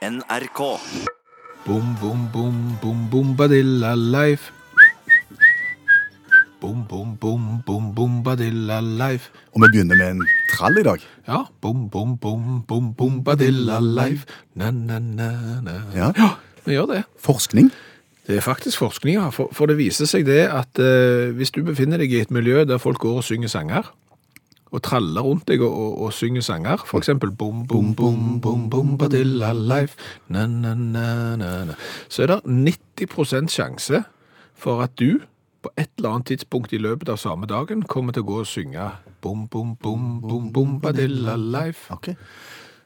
NRK. Bom, bom, bom, bom, bombadilla life. Bom, bom, bom, bom, bombadilla life. Og vi begynner med en trall i dag. Ja, bom, bom, bom, bom, bombadilla life. Na, na, na, na. Ja. ja, vi gjør det. Forskning. Det er faktisk forskning, ja. For, for det viser seg det at eh, hvis du befinner deg i et miljø der folk går og synger sanger, og traller rundt deg og, og, og synger sanger, for eksempel bom, bom, bom, bom, badilla life, na, na, na, na, na, så er det 90% sjanse for at du på et eller annet tidspunkt i løpet av samme dagen kommer til å gå og synge bom, bom, bom, bom, bombadilla life. Okay.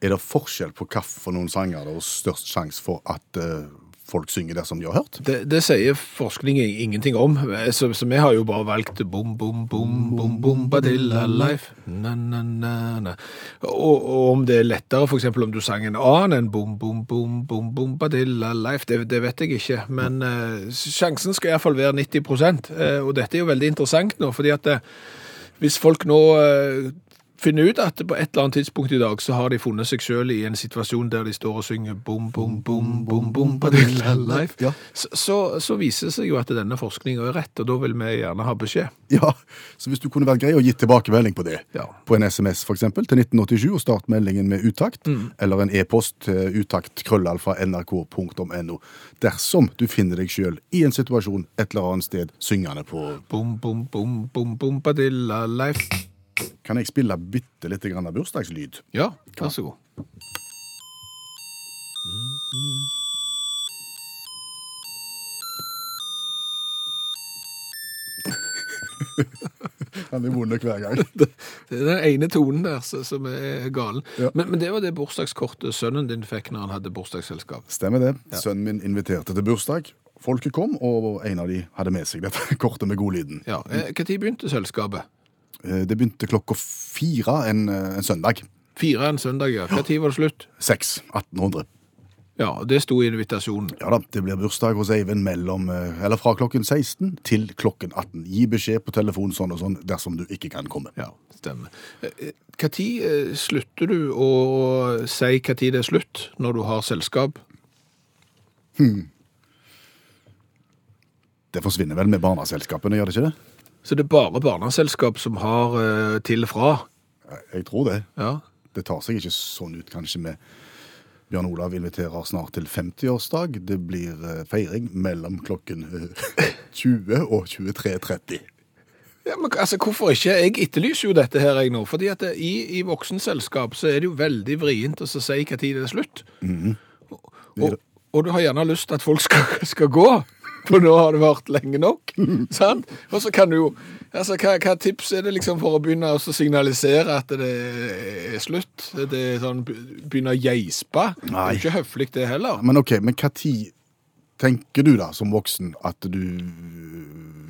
Er det forskjell på hvilken for noen sanger det er størst sjanse for at eh, folk synger det som de har hørt? Det, det sier forskning ingenting om, så, så vi har jo bare valgt bom, bom, bom, bom, bombadilla life. Na, na, na, na. Og, og om det er lettere, eksempel om du sang en annen enn bom, bom, bom, bom, bombadilla life, det, det vet jeg ikke. Men uh, sjansen skal iallfall være 90 uh, Og dette er jo veldig interessant nå, fordi at uh, hvis folk nå eh, finner ut at på et eller annet tidspunkt i dag så har de funnet seg selv i en situasjon der de står og synger bom, bom, bom, bom, bom, badilla life, Ja. så, så, så viser det seg jo at denne forskningen er rett, og da vil vi gjerne ha beskjed. Ja, så hvis du kunne vært grei og gitt tilbakemelding på det, Ja. på en SMS eksempel, til 1987 og start meldingen med uttakt, eller en e-post til uttakt krøllalfa nrk.no, dersom du finner deg selv i en situasjon et eller annet sted syngende på Bom, bom, bom, bom, bom, badilla life. Kan jeg spille bitte litt grann av bursdagslyd? Ja, vær så god. Han er vond hver gang. Det er den ene tonen der som er galen. Ja. Men, men det var det bursdagskortet sønnen din fikk når han hadde bursdagsselskap. Stemmer det. Sønnen min inviterte til bursdag. Folket kom, og en av de hadde med seg dette kortet med godlyden. Ja, Når tid begynte selskapet? Eh, Det begynte klokka fire en, eh, en søndag. Fire en søndag, ja. Tid var det slutt? Seks. 1800. Ja, det sto i invitasjonen. Ja da, det blir bursdag hos Eivind mellom, eh, eller fra klokken 16 til klokken 18. Gi beskjed på telefon sånn og sånn dersom du ikke kan komme. Ja, stemmer. Eh, slutter du å si tid det er slutt, når du har selskap? Det forsvinner vel med barneselskapene, gjør det ikke det? Så det er bare barneselskap som har eh, til fra? Jeg tror det. Ja. Det tar seg ikke sånn ut kanskje med Bjørn Olav inviterer snart til 50-årsdag. Det blir eh, feiring mellom klokken eh, 20 og 23.30. Ja, men altså, Hvorfor ikke? Jeg etterlyser jo dette her jeg nå. fordi at det, i, i voksenselskap så er det jo veldig vrient å si når det er slutt. og, og, og du har gjerne lyst til at folk skal, skal gå, for nå har det vært lenge nok. sant? Og så kan du jo altså, hva, hva tips er det liksom for å begynne å signalisere at det er slutt? Det er sånn, Begynne å geispe? Det er ikke høflig, det heller. Men ok, men hva tid tenker du da, som voksen, at du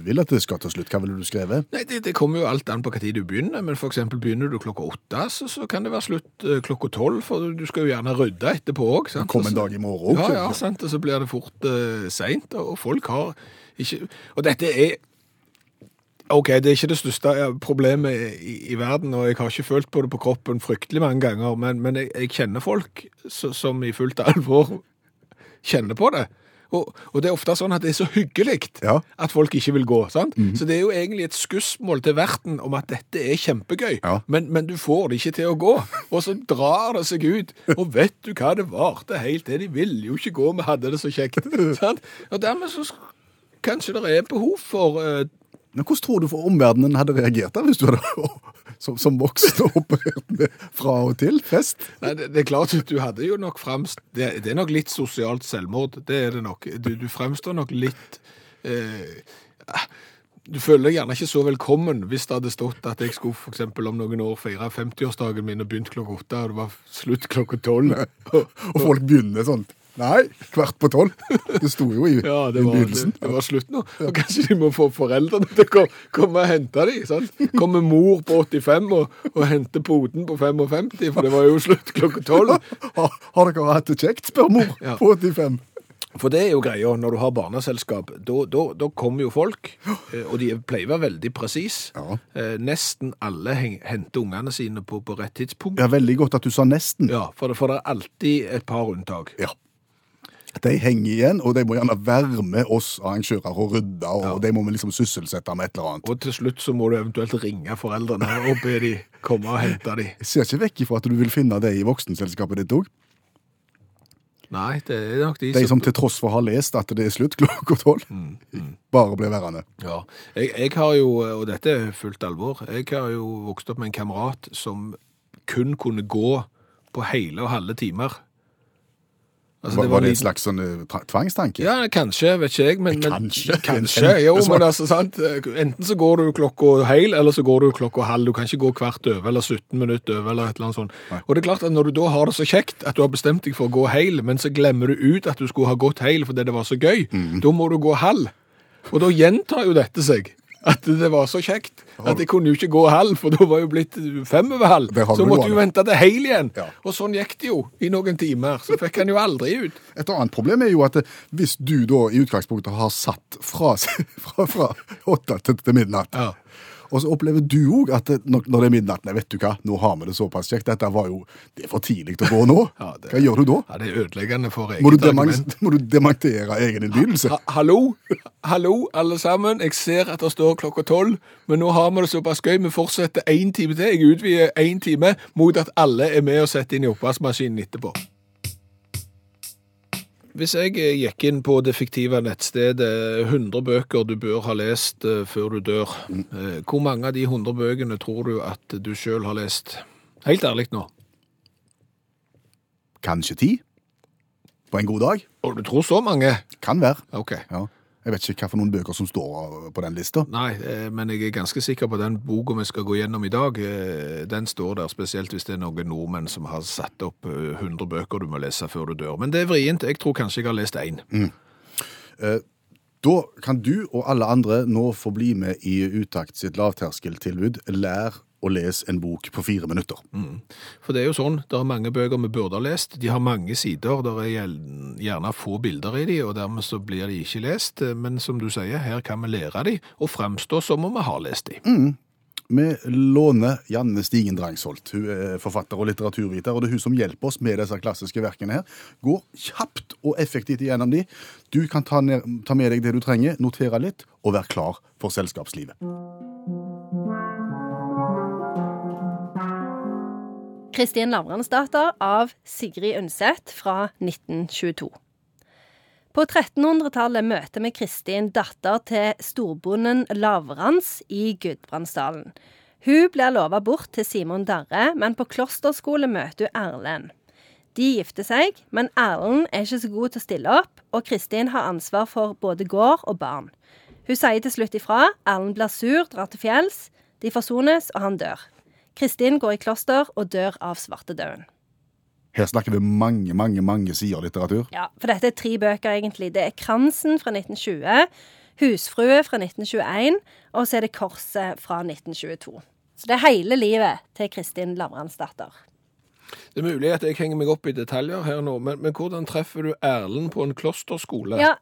vil at det skal ta slutt? Hva ville du skrevet? Nei, det, det kommer jo alt an på hva tid du begynner, men eksempel begynner du klokka åtte, så, så kan det være slutt eh, klokka tolv, for du skal jo gjerne rydde etterpå òg. Kom en dag i morgen Ja, ja, sant, og så blir det fort uh, seint, og, folk har ikke Og dette er OK, det er ikke det største eh, problemet i, i verden, og jeg har ikke følt på det på kroppen fryktelig mange ganger, men, men jeg, jeg kjenner folk som i fullt alvor kjenner på det. Og, og det er ofte sånn at det er så hyggelig Ja. at folk ikke vil gå. sant? Så det er jo egentlig et skussmål til verten om at dette er kjempegøy, Ja. men, men du får det ikke til å gå. Og så drar det seg ut. Og vet du hva, det varte helt til. De ville jo ikke gå, vi hadde det så kjekt. sant? Og dermed så kanskje det er behov for uh... Men hvordan tror du for omverdenen hadde reagert da, hvis du hadde som, som voksen med fra og til fest? Nei, det, det er klart at du hadde jo nok fremst det, det er nok litt sosialt selvmord. Det er det nok. Du, du fremstår nok litt eh, Du føler deg gjerne ikke så velkommen hvis det hadde stått at jeg skulle for eksempel om noen år feire 50-årsdagen min og begynt klokka åtte, og det var slutt klokka tolv. Og folk begynner sånn Nei, kvart på tolv. Det sto jo i, Ja, det var, det, begynnelsen. det var slutt nå. Og kanskje de må få foreldrene til å ko- komme og hente dem. sant? Kommer mor på 85 og, og henter poden på 55, for det var jo slutt klokka tolv. Har, har dere hatt det kjekt, spør mor Ja. på 85. For det er jo greia, når du har barneselskap, da, kommer jo folk, eh, og de pleier å være veldig presis. Ja. Eh, Nesten alle henter ungene sine på, på rett tidspunkt. Ja, Veldig godt at du sa nesten. Ja, for det, for det er alltid et par unntak. Ja. De henger igjen, og de må gjerne være med oss arrangører og rydde, og de må vi liksom sysselsette med et eller annet. Og til slutt så må du eventuelt ringe foreldrene og be de komme og hente de. Jeg ser ikke vekk ifra at du vil finne det i voksenselskapet ditt òg. Nei, det er nok de, De som til tross for har lest at det er slutt klokka tolv, bare blir værende. Ja, jeg, jeg har jo, og dette er fullt alvor, jeg har jo vokst opp med en kamerat som kun kunne gå på hele og halve timer. Altså, Var, var det en slags sånn eh, tvangstanke? Ja, kanskje, vet ikke jeg, men, men Kanskje. kanskje, jo, men altså, sant, enten så går du klokka heil, eller så går du klokka halv, du kan ikke gå kvart over, eller 17 minutter over, eller et eller annet sånt. Og det er klart at når du da har det så kjekt, at du har bestemt deg for å gå heil, men så glemmer du ut at du skulle ha gått heil fordi det var så gøy, da må du gå halv. Og da gjentar jo dette seg. At det var så kjekt at jeg kunne jo ikke gå halv, for da var jo blitt fem over halv. Så måtte av vente til heil igjen. Ja. Og sånn gikk det jo i noen timer. Så fikk han jo aldri ut. Et annet problem er jo at eh, hvis du da i utgangspunktet har satt fra, fra, fra åtte til, til midnatt, Ja. Og så opplever du òg at det- når, når det er midnatt Nei, vet du hva, nå har vi det såpass kjekt. Dette var jo Det er for tidlig å gå nå. Ja, det- Hva gjør du da? Ja, det er ødeleggende for Må du, eget argument. må du dementere egen innbydelse? Ha, hallo, hallo alle sammen. Jeg ser at det står klokka tolv, men nå har vi det såpass gøy. Vi fortsetter én time til. Jeg utvider én time mot at alle er med og setter inn i oppvaskmaskinen etterpå. Hvis jeg eh, gikk inn på det fiktive nettstedet 100 bøker du bør ha lest eh, før du dør, eh, hvor mange av de 100 bøkene tror du at du sjøl har lest? Helt ærlig nå. Kanskje ti? På en god dag? Og du tror så mange? Kan være. OK. Ja. Jeg vet ikke hva for noen bøker som står på den lista. Nei, eh, men jeg er ganske sikker på den boka vi skal gå gjennom i dag. eh, Den står der, spesielt hvis det er noen nordmenn som har satt opp eh, 100 bøker du må lese før du dør. Men det er vrient. Jeg tror kanskje jeg har lest én. Da kan du og alle andre nå få bli med i Utakt sitt lavterskeltilbud Lær å lese en bok på fire minutter. For det er jo sånn, det er mange bøker vi burde ha lest. De har mange sider, det er gjerne få bilder i de, og dermed så blir de ikke lest. Men som du sier, her kan vi lære de, og fremstå som om vi har lest de. Vi låner Janne Stigen Drangsholt. Hun er forfatter og litteraturviter, og det er hun som hjelper oss med disse klassiske verkene her. Går kjapt og effektivt igjennom de. Du kan ta, ned, ta med deg det du trenger, notere litt, og være klar for selskapslivet. Kristin Lavransdatter av Sigrid Undset fra 1922. På 1300-tallet møter vi Kristin datter til storbonden Lavrans i Gudbrandsdalen. Hun blir lova bort til Simon Darre, men på klosterskole møter hun Erlend. De gifter seg, men Erlend er ikke så god til å stille opp, og Kristin har ansvar for både gård og barn. Hun sier til slutt ifra, Erlend blir sur, drar til fjells, de forsones, og han dør. Kristin går i kloster og dør av svartedauden. Her snakker vi mange, mange mange sider litteratur. Ja, for dette er tre bøker, egentlig. Det er Kransen fra 1920, Husfrue fra 1921, og så er det Korset fra 1922. Så det er hele livet til Kristin Lavransdatter. Det er mulig at jeg henger meg opp i detaljer her nå, men, men hvordan treffer du Erlend på en klosterskole? Ja,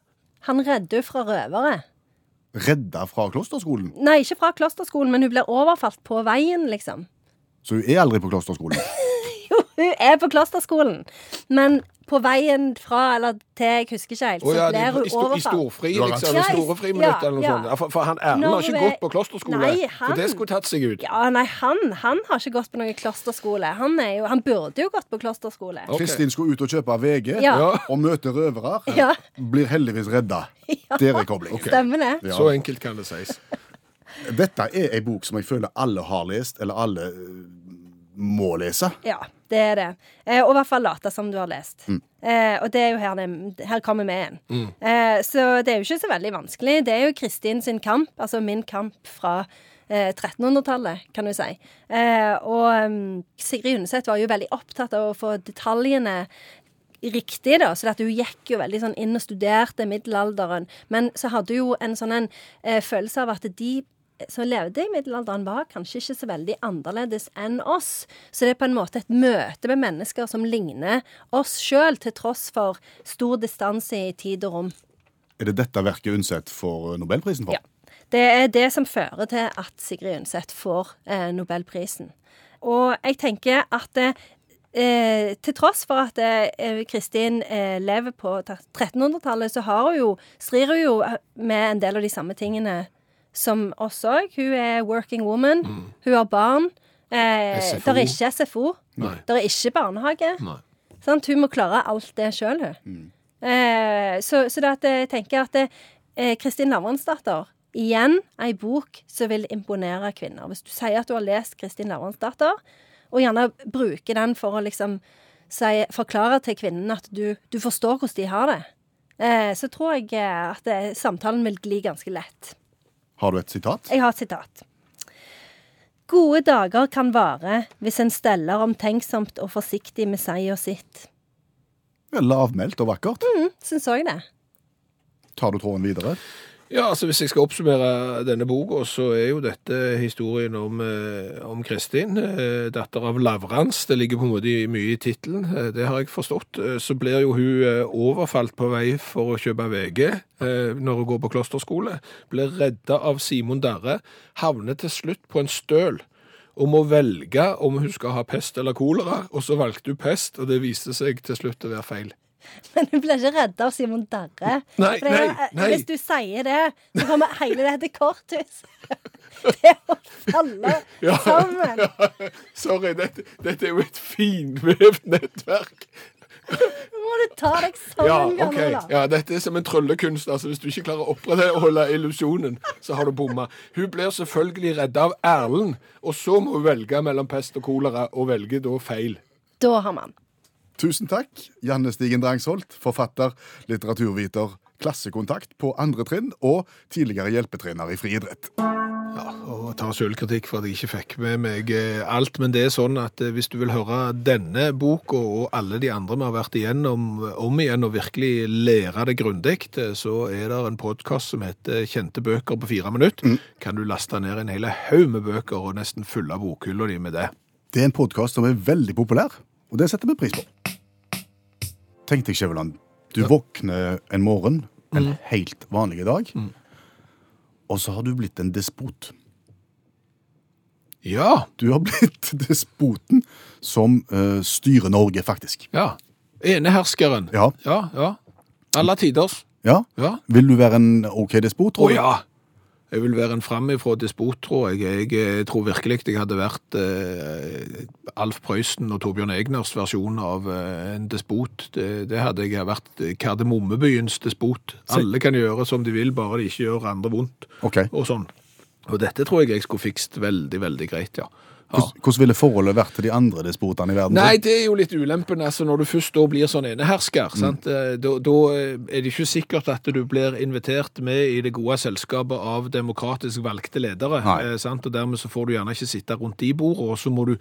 han redder henne fra røvere. Redda fra klosterskolen. Nei, ikke fra klosterskolen, men hun blir overfalt på veien, liksom. Så hun er aldri på klosterskolen. Jo, hun er på klosterskolen, men på veien fra eller til, jeg husker ikke helt, så ja, de, blir hun sto, I storfri, liksom. ja, store friminutter eller noe ja. sånt. Ja, For, for han Erlend har ikke gått på klosterskole. Nei, For det skulle tatt seg ut. Ja, nei, han, han har ikke gått på noen klosterskole. Han, er jo, han burde jo gått på klosterskole. Okay. Kristin skulle ut og kjøpe VG Ja. Ja. og møte røvere. Ja. Blir heldigvis redda. Der er koblingen. Stemmer det? Ja. Så enkelt kan det sies. Dette er ei bok som jeg føler alle har lest, eller alle eh, må lese. Ja, det er det. Eh, og i hvert fall late som du har lest. Eh, og det er jo her, det, her kommer vi igjen. Eh, så det er jo ikke så veldig vanskelig. Det er jo Kristin sin kamp, altså min kamp fra eh, 1300-tallet, kan du si. Eh, og um, Sigrid Undset var jo veldig opptatt av å få detaljene riktig, da, så hun gikk jo veldig sånn inn og studerte middelalderen. Men så hadde hun jo en sånn en eh, følelse av at de som levde i middelalderen, var kanskje ikke så veldig annerledes enn oss. Så det er på en måte et møte med mennesker som ligner oss sjøl, til tross for stor distanse i tid og rom. Er det dette verket Undset får Nobelprisen for? Ja. Det er det som fører til at Sigrid Undset får eh, Nobelprisen. Og jeg tenker at eh, til tross for at eh, Kristin eh, lever på 1300-tallet, så har hun jo, strir hun jo med en del av de samme tingene som oss òg. Hun er working woman. Hun har barn. Eh. Det er ikke SFO. Nei. Det er ikke barnehage. Sant? Hun må klare alt det sjøl, hun. Eh, så, så det at jeg tenker at det, eh, Kristin Lavransdatter Igjen ei bok som vil imponere kvinner. Hvis du sier at du har lest Kristin Lavransdatter, og gjerne bruker den for å liksom si, forklare til kvinnen at du, du forstår hvordan de har det, eh, så tror jeg eh, at det, samtalen vil gli ganske lett. Har du et sitat? Jeg har et sitat. Gode dager kan vare hvis en steller omtenksomt og forsiktig med og sitt. Lavmælt og vakkert. Mm, Syns òg det. Tar du tråden videre? Ja, altså Hvis jeg skal oppsummere denne boka, så er jo dette historien om, eh, om Kristin, eh, datter av Lavrans. Det ligger på en måte mye i tittelen, eh, det har jeg forstått. Så blir jo hun overfalt på vei for å kjøpe VG når hun går på klosterskole. Blir redda av Simon Darre. Havner til slutt på en støl og må velge om hun skal ha pest eller kolera. Og så valgte hun pest, og det viste seg til slutt å være feil. Men hun blir ikke redda av Simon Darre. Nei, For det nei, nei. Hvis du sier det, så kommer hele det til korthus Det å falle Ja. sammen. Sorry, dette, dette er jo et finvevd nettverk. Nå må du ta deg Ja, sammen, ok. okay. Olav. Ja, dette er som en tryllekunst. Altså, hvis du ikke klarer å opprettholde illusjonen, så har du bomma. Hun blir selvfølgelig redda av Erlend, og så må hun velge mellom pest og kolera, og velger da feil. Da har man. Tusen takk, Janne Stigen Drangsholt, forfatter, litteraturviter, klassekontakt på andre trinn og tidligere hjelpetrener i friidrett. Ja, og tar selvkritikk for at jeg ikke fikk med meg eh, alt, men det er sånn at eh, hvis du vil høre denne boka og alle de andre vi har vært igjennom om igjen og virkelig lære det grundig, eh, så er det en podkast som heter Kjente bøker på fire minutter. Kan du laste ned en hel haug med bøker og nesten fylle bokhylla di med det. Det er en podkast som er veldig populær, og det setter vi pris på. Tenk deg, Skjæveland, du våkner en morgen, en helt vanlig dag, og så har du blitt en despot. Ja, Du har blitt despoten som uh, styrer Norge, faktisk. ja. Eneherskeren. Ja. Ja, ja. Alle tiders. Ja. Ja. Vil du være en OK despot, tror du? Å ja! Jeg vil være en framifrå despot, tror jeg. Jeg tror virkelig jeg hadde vært eh, Alf Prøysen og Torbjørn Egners versjon av eh, en despot. Det, det hadde jeg vært Kardemommebyens despot. Alle kan gjøre som de vil, bare de ikke gjør andre vondt. Okay. Og sånn. Og dette tror jeg jeg skulle fikst veldig, veldig greit, ja. Hvordan, ville forholdet vært til de andre despotene i verden? Nei, det er jo litt ulempen. altså Når du først da blir sånn enehersker, sant? eh, da, da er det ikke sikkert at du blir invitert med i det gode selskapet av demokratisk valgte ledere. Eh, sant? Og Dermed så får du gjerne ikke sitte rundt de bordene, og så må du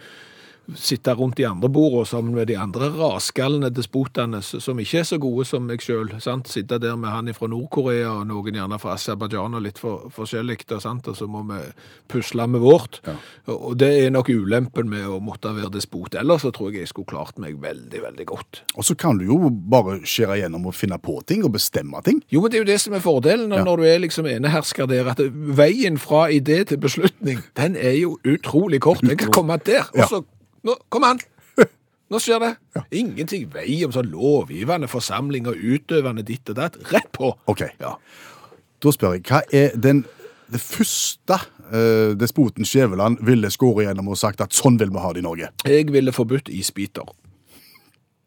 sitte rundt de andre bordene sammen med de andre raskallende despotene som ikke er så gode som meg sjøl. Sitte der med han fra Nord-Korea og noen gjerne fra Aserbajdsjan og litt for, forskjellig, sant? og så må vi pusle med vårt. Ja. Og og det er nok ulempen med å måtte være despot. Ellers så tror jeg jeg skulle klart meg veldig, veldig godt. Og så kan du jo bare skjære gjennom og finne på ting og bestemme ting. Jo, men det er jo det som er fordelen Ja. når du er liksom enehersker der, at veien fra idé til beslutning, den er jo utrolig kort. Jeg kan komme der, og Ja. Nå, Kom an! Nå skjer det. Ingenting vei om sånn lovgivende forsamling og utøvende ditt og datt. Rett på. Ok. Ja. Da spør jeg, hva er den det første eh, despoten Skjæveland ville skåre gjennom og sagt at sånn vil vi ha det i Norge? Jeg ville forbudt isbiter.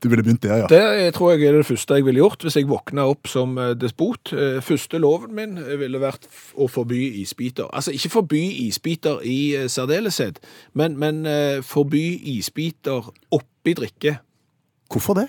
Du ville begynt der, ja. Det tror jeg er det første jeg ville gjort hvis jeg våkna opp som eh, despot. Eh, Første loven min eh, ville vært å forby isbiter. Altså ikke forby isbiter i særdeleshet, men, men forby isbiter oppi drikke. Hvorfor det?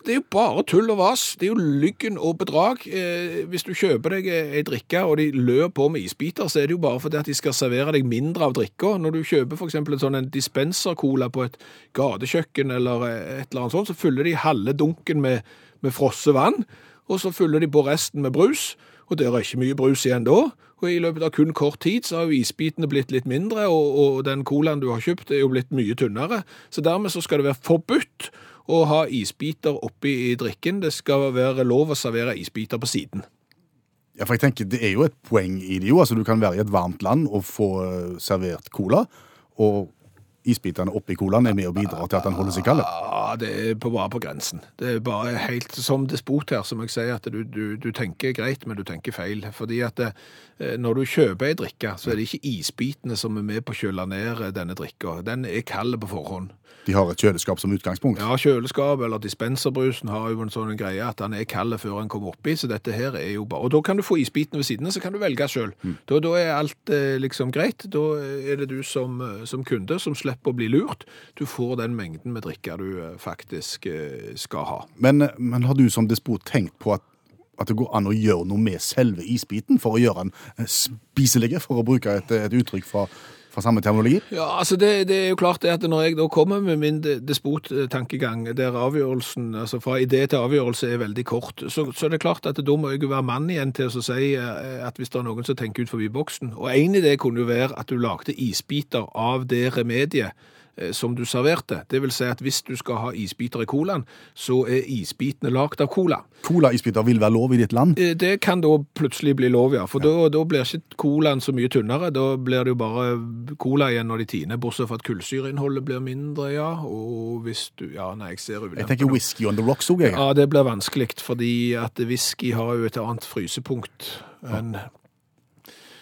Det er jo bare tull og vas. Det er jo lyggen og bedrag. Eh, hvis du kjøper deg eh, ei drikke, og de løper på med isbiter, så er det jo bare fordi at de skal servere deg mindre av drikka. Når du kjøper f.eks. en sånn en dispenser-cola på et gatekjøkken eller eh, et eller annet sånt, så fyller de halve dunken med, med frosset vann, og så fyller de på resten med brus. Og det er ikke mye brus igjen da. Og i løpet av kun kort tid så har jo isbitene blitt litt mindre, og, og den colaen du har kjøpt er jo blitt mye tynnere. Så dermed så skal det være forbudt å ha isbiter oppi i drikken. Det skal være lov å servere isbiter på siden. Ja, for jeg tenker, Det er jo et poeng i det. jo. Altså, Du kan være i et varmt land og få eh, servert cola, og isbitene oppi colaen er med og bidrar til at den holder seg kald. Ja, det er på, bare på grensen. Det er bare helt som despot her, som jeg sier, at du, du, du tenker greit, men du tenker feil. Fordi at eh, når du kjøper ei drikke, så er det ikke isbitene som er med på å kjøle ned eh, denne drikka. Den er kald på forhånd. De har et kjøleskap som utgangspunkt. Ja, kjøleskap eller dispenserbrusen har jo en sånn greie at den er kald før den kommer oppi, så dette her er jo bare Og da kan du få isbitene ved siden av, så kan du velge sjøl. Da, da er alt eh, liksom greit. Da er det du som, som kunde som slipper å bli lurt. Du får den mengden med drikke du eh, faktisk eh, skal ha. Men, men har du som despot tenkt på at, at det går an å gjøre noe med selve isbiten for å gjøre den eh, spiselig, for å bruke et, et uttrykk fra, fra samme terminologi? Ja, altså det, det er jo klart det at når jeg da kommer med min despot-tankegang, der avgjørelsen, altså fra idé til avgjørelse er veldig kort, så, så er det klart at da må jeg jo være mann igjen til å si eh, at hvis det er noen som tenker ut forbi boksen, og en idé kunne jo være at du lagde isbiter av det remediet som du serverte. Det vil si at hvis du skal ha isbiter i colaen, så er isbitene lagd av cola. Cola-isbiter vil være lov i ditt land. Eh, Det kan da plutselig bli lov, ja. For da, da blir ikke colaen så mye tynnere. Da blir det jo bare cola igjen når de tiner, bortsett fra at kullsyreinnholdet blir mindre, ja. Og hvis du Ja, nei, jeg ser Jeg tenker whisky on the rocks òg, jeg. Ja, det blir vanskelig, fordi at whisky har jo et annet frysepunkt enn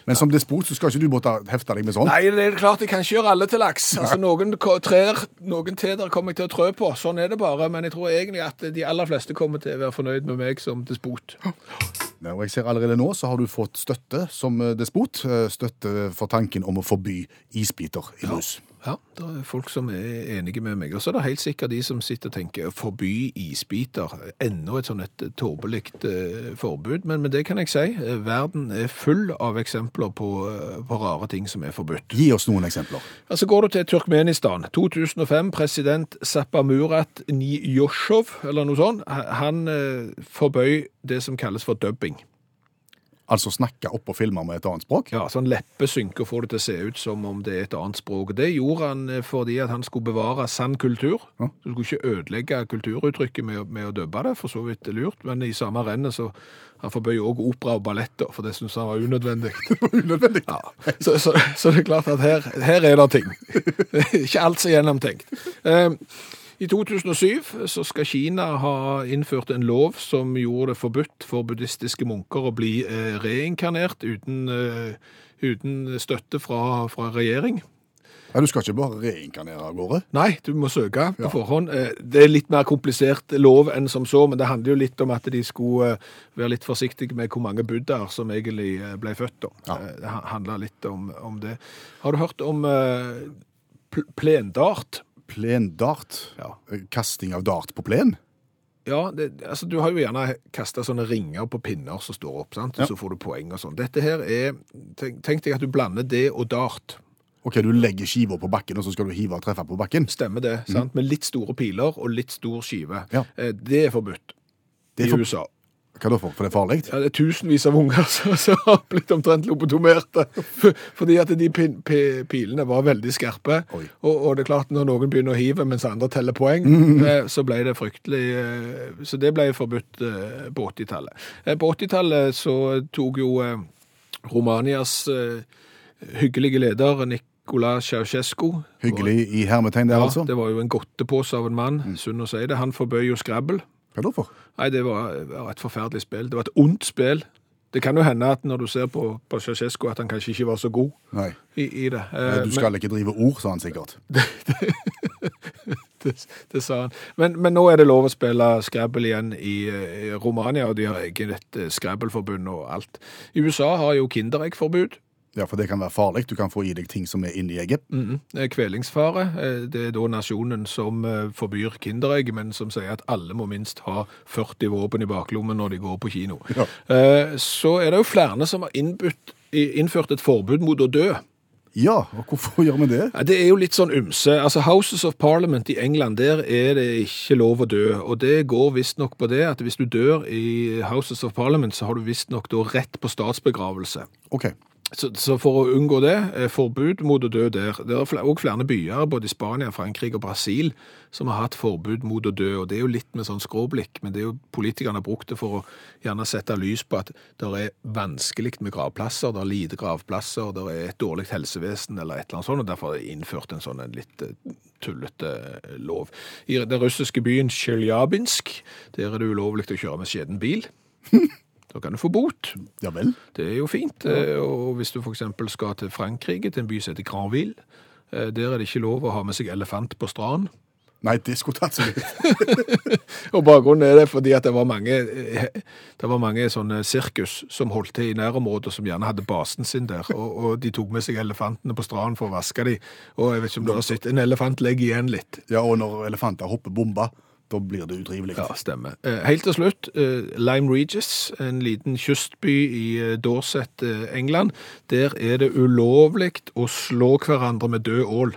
Men som despot så skal ikke du måtte hefte deg med sånn. Nei, det er klart jeg kan ikke gjøre alle til laks. Altså, noen trær, noen teder kommer jeg til å trø på. Sånn er det bare. Men jeg tror egentlig at de aller fleste kommer til å være fornøyd med meg som despot. Og jeg ser allerede nå så har du fått støtte som eh, despot. eh, Støtte for tanken om å forby isbiter i brus. Ja, det er folk som er enige med meg. Og så er det helt sikkert de som sitter og tenker forby isbiter. Enda et sånn et tåpelig eh, forbud. Men, men det kan jeg si. eh, Verden er full av eksempler på, eh, på rare ting som er forbudt. Gi oss noen eksempler. Altså Går du til Turkmenistan, 2005, president Zapamurat Niyosjov, eller noe sånt, han eh, forbøy det som kalles for dubbing. Altså snakke opp og filme med et annet språk. Ja, sånn leppesynk og få det til å se ut som om det er et annet språk. Det gjorde han eh, fordi at han skulle bevare sann kultur. Ja. Du skulle ikke ødelegge kulturuttrykket med, med å dubbe det, for så vidt lurt, men i samme rennet så han forbød også opera og ballett, for det syntes han var unødvendig. Unødvendig. Ja, så, så, så det er klart at her, her er det ting. Det ikke alt så gjennomtenkt. Eh, I 2007 så skal Kina ha innført en lov som gjorde det forbudt for buddhistiske munker å bli eh, reinkarnert uten, eh, uten støtte fra, fra regjering. Ja, du skal ikke bare reinkarnere av gårde. Nei, du må søke på forhånd. Eh, Det er litt mer komplisert lov enn som så, men det handler jo litt om at de skulle være litt forsiktige med hvor mange buddhaer som egentlig ble født. da. Ja. Det handler litt om, om det. Har du hørt om pl plendart? Plendart. Ja. Eh, Kasting av dart på plen. Ja, det, altså du har jo gjerne kasta sånne ringer på pinner som står opp, sant? og Ja. så får du poeng og sånn. Dette her er Tenk, tenk deg at du blander det og dart. Ok, du legger skiva på bakken, og så skal du hive og treffe på bakken. Stemmer det? sant? Med litt store piler og litt stor skive. Ja. Eh, Det er forbudt Det er i USA. Hva da for? For det er farlig? Ja, det er tusenvis av unger som, som har blitt omtrent lobotomerte. Fordi at de pilene var veldig skerpe. Og, og det er klart, når noen begynner å hive mens andre teller poeng, eh, så ble det fryktelig eh, Så det ble forbudt eh, på 80-tallet. Eh, På 80-tallet så tok jo Romanias hyggelige leder Nicola Ceausescu Hyggelig i hermetegn der, Ja, altså. det var jo en godtepose av en mann, synd å si det. Han forbød jo Scrabble. Hva da for? Nei, det var, var et forferdelig spill. Det var et ondt spill. Det kan jo hende at når du ser på, på Ceausescu at han kanskje ikke var så god Nei. i, i det. Eh, Du skal ikke drive ord, sa han sikkert. Det, det, det sa han. Men, men nå er det lov å spille Scrabble igjen i, eh, i Romania, og de har eget eh, Scrabble-forbund og alt. I USA har jo Kinderegg-forbud. Ja, for det kan være farlig. Du kan få i deg ting som er inni egget. Mm Eh, Kvelingsfare. Eh, Det er da nasjonen som eh, forbyr Kinderegg, men som sier at alle må minst ha 40 våpen i baklommen når de går på kino. Ja. Eh, Så er det jo flere som har innbytt, innført et forbud mot å dø. Ja, og hvorfor gjør vi det? Det er jo litt sånn ymse. Altså Houses of Parliament i England, der er det ikke lov å dø. Og det går visstnok på det at hvis du dør i Houses of Parliament, så har du visstnok da rett på statsbegravelse. Ok. Så, så for å unngå det, eh, forbud mot å dø der. Det er òg flere byer, både i Spania, Frankrike og Brasil, som har hatt forbud mot å dø. Og det er jo litt med sånn skråblikk, men det er jo politikerne har brukt det for å gjerne sette lys på at det er vanskelig med gravplasser, det er lite gravplasser, det er et dårlig helsevesen eller et eller annet sånt, og derfor er det innført en sånn en litt eh, tullete eh, lov. I den russiske byen Tsjeljabinsk, der er det ulovlig å kjøre med skjeden bil. Da kan du få bot. Ja vel. Det er jo fint. eh, Og hvis du f.eks. skal til Frankrike, til en by som heter Granville, eh, der er det ikke lov å ha med seg elefant på stranden. Nei, det skulle tatt seg ut. Og bakgrunnen er det fordi at det var mange, eh, det var mange sånne sirkus som holdt til i nærområdet, som gjerne hadde basen sin der, og, og de tok med seg elefantene på stranden for å vaske dem. Og jeg vet ikke om du har sett, en elefant legger igjen litt. Ja, og når elefanter hopper bomba, da blir det utrivelig. Ja, stemmer. Eh, Helt til slutt, Lime Regis, en liten kystby i eh, Dorset, eh, England. Der er det ulovlig å slå hverandre med død ål.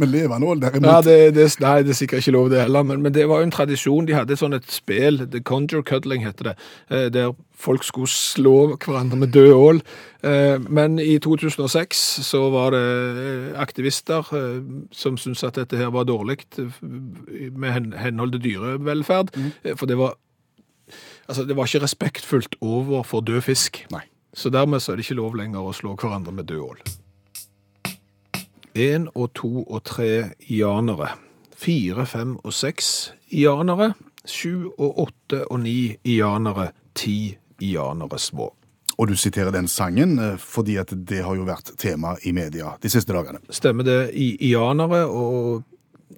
Men levende ål derimot. Ja, det, det, nei, det er sikkert ikke lov det heller, men, men det var jo en tradisjon. De hadde sånn et spel, The Conjure Cuddling heter det, eh, der folk skulle slå hverandre med død ål. Eh, Men i 2006 så var det eh, aktivister som syntes at dette her var dårlig med henhold til dyrevelferd, Mm. for det var Altså, det var ikke respektfullt overfor død fisk. Nei. Så dermed så er det ikke lov lenger å slå hverandre med død ål. Én og to og tre janere. Fire, fem og seks janere. Sju og åtte og ni janere. Ti janere små. Og du siterer den sangen eh, fordi at det har jo vært tema i media de siste dagene. Stemmer det i ianere, og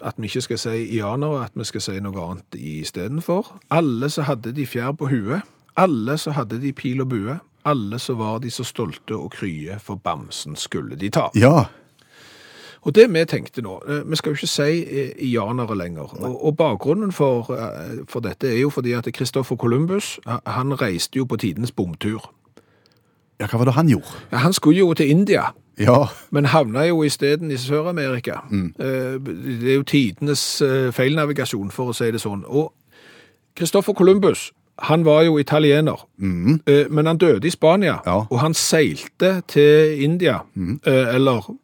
at vi ikke skal si ianere, at vi skal si noe annet istedenfor? Alle så hadde de fjær på huet. Alle så hadde de pil og bue. Alle så var de så stolte og krye, for bamsen skulle de ta. Ja, Og det vi tenkte nå, eh, vi skal jo ikke si eh, ianere lenger, og, og bakgrunnen for, eh, for dette er jo fordi at Kristoffer Columbus, han- reiste jo på tidens bomtur. ja hva var det han gjorde? Ja, Han skulle jo til India, Ja, men havna jo isteden i Sør-Amerika. Mm. Det er jo tidenes eh, feilnavigasjon, for å si det sånn. Og Kristoffer Columbus, han var jo italiener, mm. men han døde i Spania, Ja. og han seilte til India, mm. eller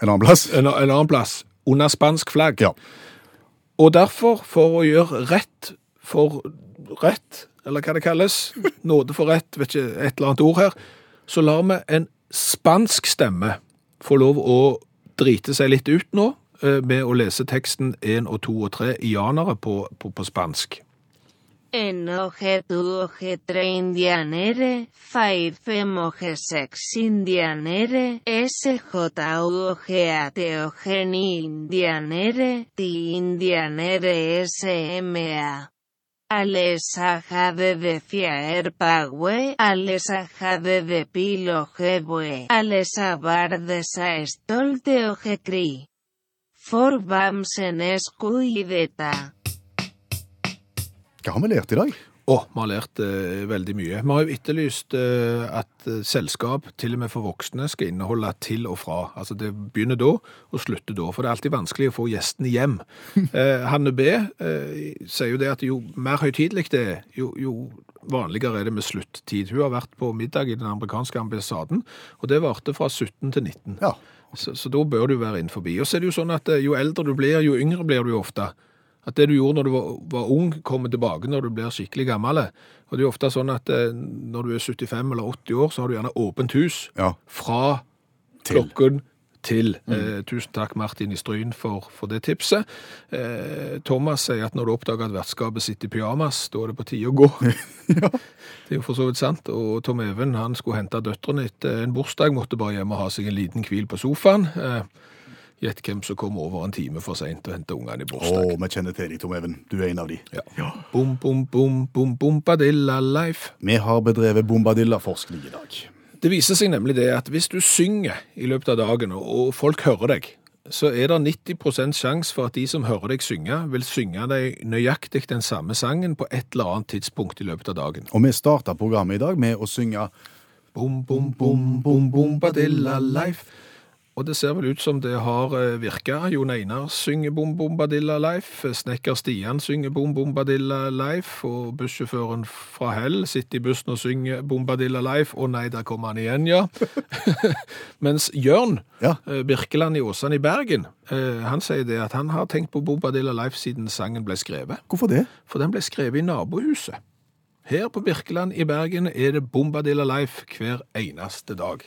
en annen plass. en, en annen plass, under spansk flagg. Ja. Og derfor, for å gjøre rett for rett, eller hva det kalles, nåde for rett, vet ikke, et eller annet ord her, så lar vi en spansk stemme få lov å drite seg litt ut nå, eh, med å lese teksten 1 og 2 og 3 janere på, på, på spansk. En Oje tu Oje tre indianere, fair fem Oje sex indianere, SJU Oje ate Oje ni indianere, ti indianere SMA. Alesaja de defiaer pagüe, alesaja de depilo jebue, alesabar de saestol te oje cri. For bams en escu y. Hva har vi lært i dag? Å, vi har lært eh, veldig mye. Vi har jo etterlyst eh, at eh, selskap, til og med for voksne, skal inneholde til og fra. Altså det begynner da og slutter da, for det er alltid vanskelig å få gjestene hjem. Eh, Hanne B eh, sier jo det at jo mer høytidelig det er, jo, jo vanligere er det med sluttid. Hun har vært på middag i den amerikanske ambassaden, og det varte fra 17 til 19. Ja. Så, så da bør du være innenfor. Og så er det jo sånn at eh, jo eldre du blir, jo yngre blir du jo ofte. At det du gjorde når du var, var ung, kommer tilbake når du blir skikkelig gammel. Og det er jo ofte sånn at eh, når du er 75 eller 80 år, så har du gjerne åpent hus. Ja. Fra Til. klokken til. Eh, tusen takk, Martin i Stryn, for, for det tipset. Eh, Thomas sier at når du oppdager at vertskapet sitter i pyjamas, da er det på tide å gå. Det er jo for så vidt sant. Og Tom Even han skulle hente døtrene etter en bursdag, måtte bare hjem og ha seg en liten hvil på sofaen. Eh, Gjett hvem som kom over en time for seint og henta ungene i Å, bursdag. vi kjenner til deg, Tom Even. Du er en av de. Ja. Bom, bom, bom, bom, bombadilla life. Vi har bedrevet bombadilla-forskning i dag. Det viser seg nemlig det at hvis du synger i løpet av dagen, og- og folk hører deg, så er det 90% sjanse for at de som hører deg synge, vil synge deg nøyaktig den samme sangen på et eller annet tidspunkt i løpet av dagen. Og vi starta programmet i dag med å synge Bom, bom, bom, bom, bombadilla life. Og det ser vel ut som det har eh, virka. Jon Einar synger Bom Bombadilla Life. Snekker Stian synger Bom Bombadilla Life. Og bussjåføren fra Hell sitter i bussen og synger Bombadilla Life. Å nei, der kommer han igjen, ja. Mens Jørn Ja. eh, Birkeland i Åsane i Bergen, eh, han sier det at han har tenkt på Bombadilla Life siden sangen ble skrevet. Hvorfor det? For den ble skrevet i nabohuset. Her på Birkeland i Bergen er det Bombadilla Life hver eneste dag.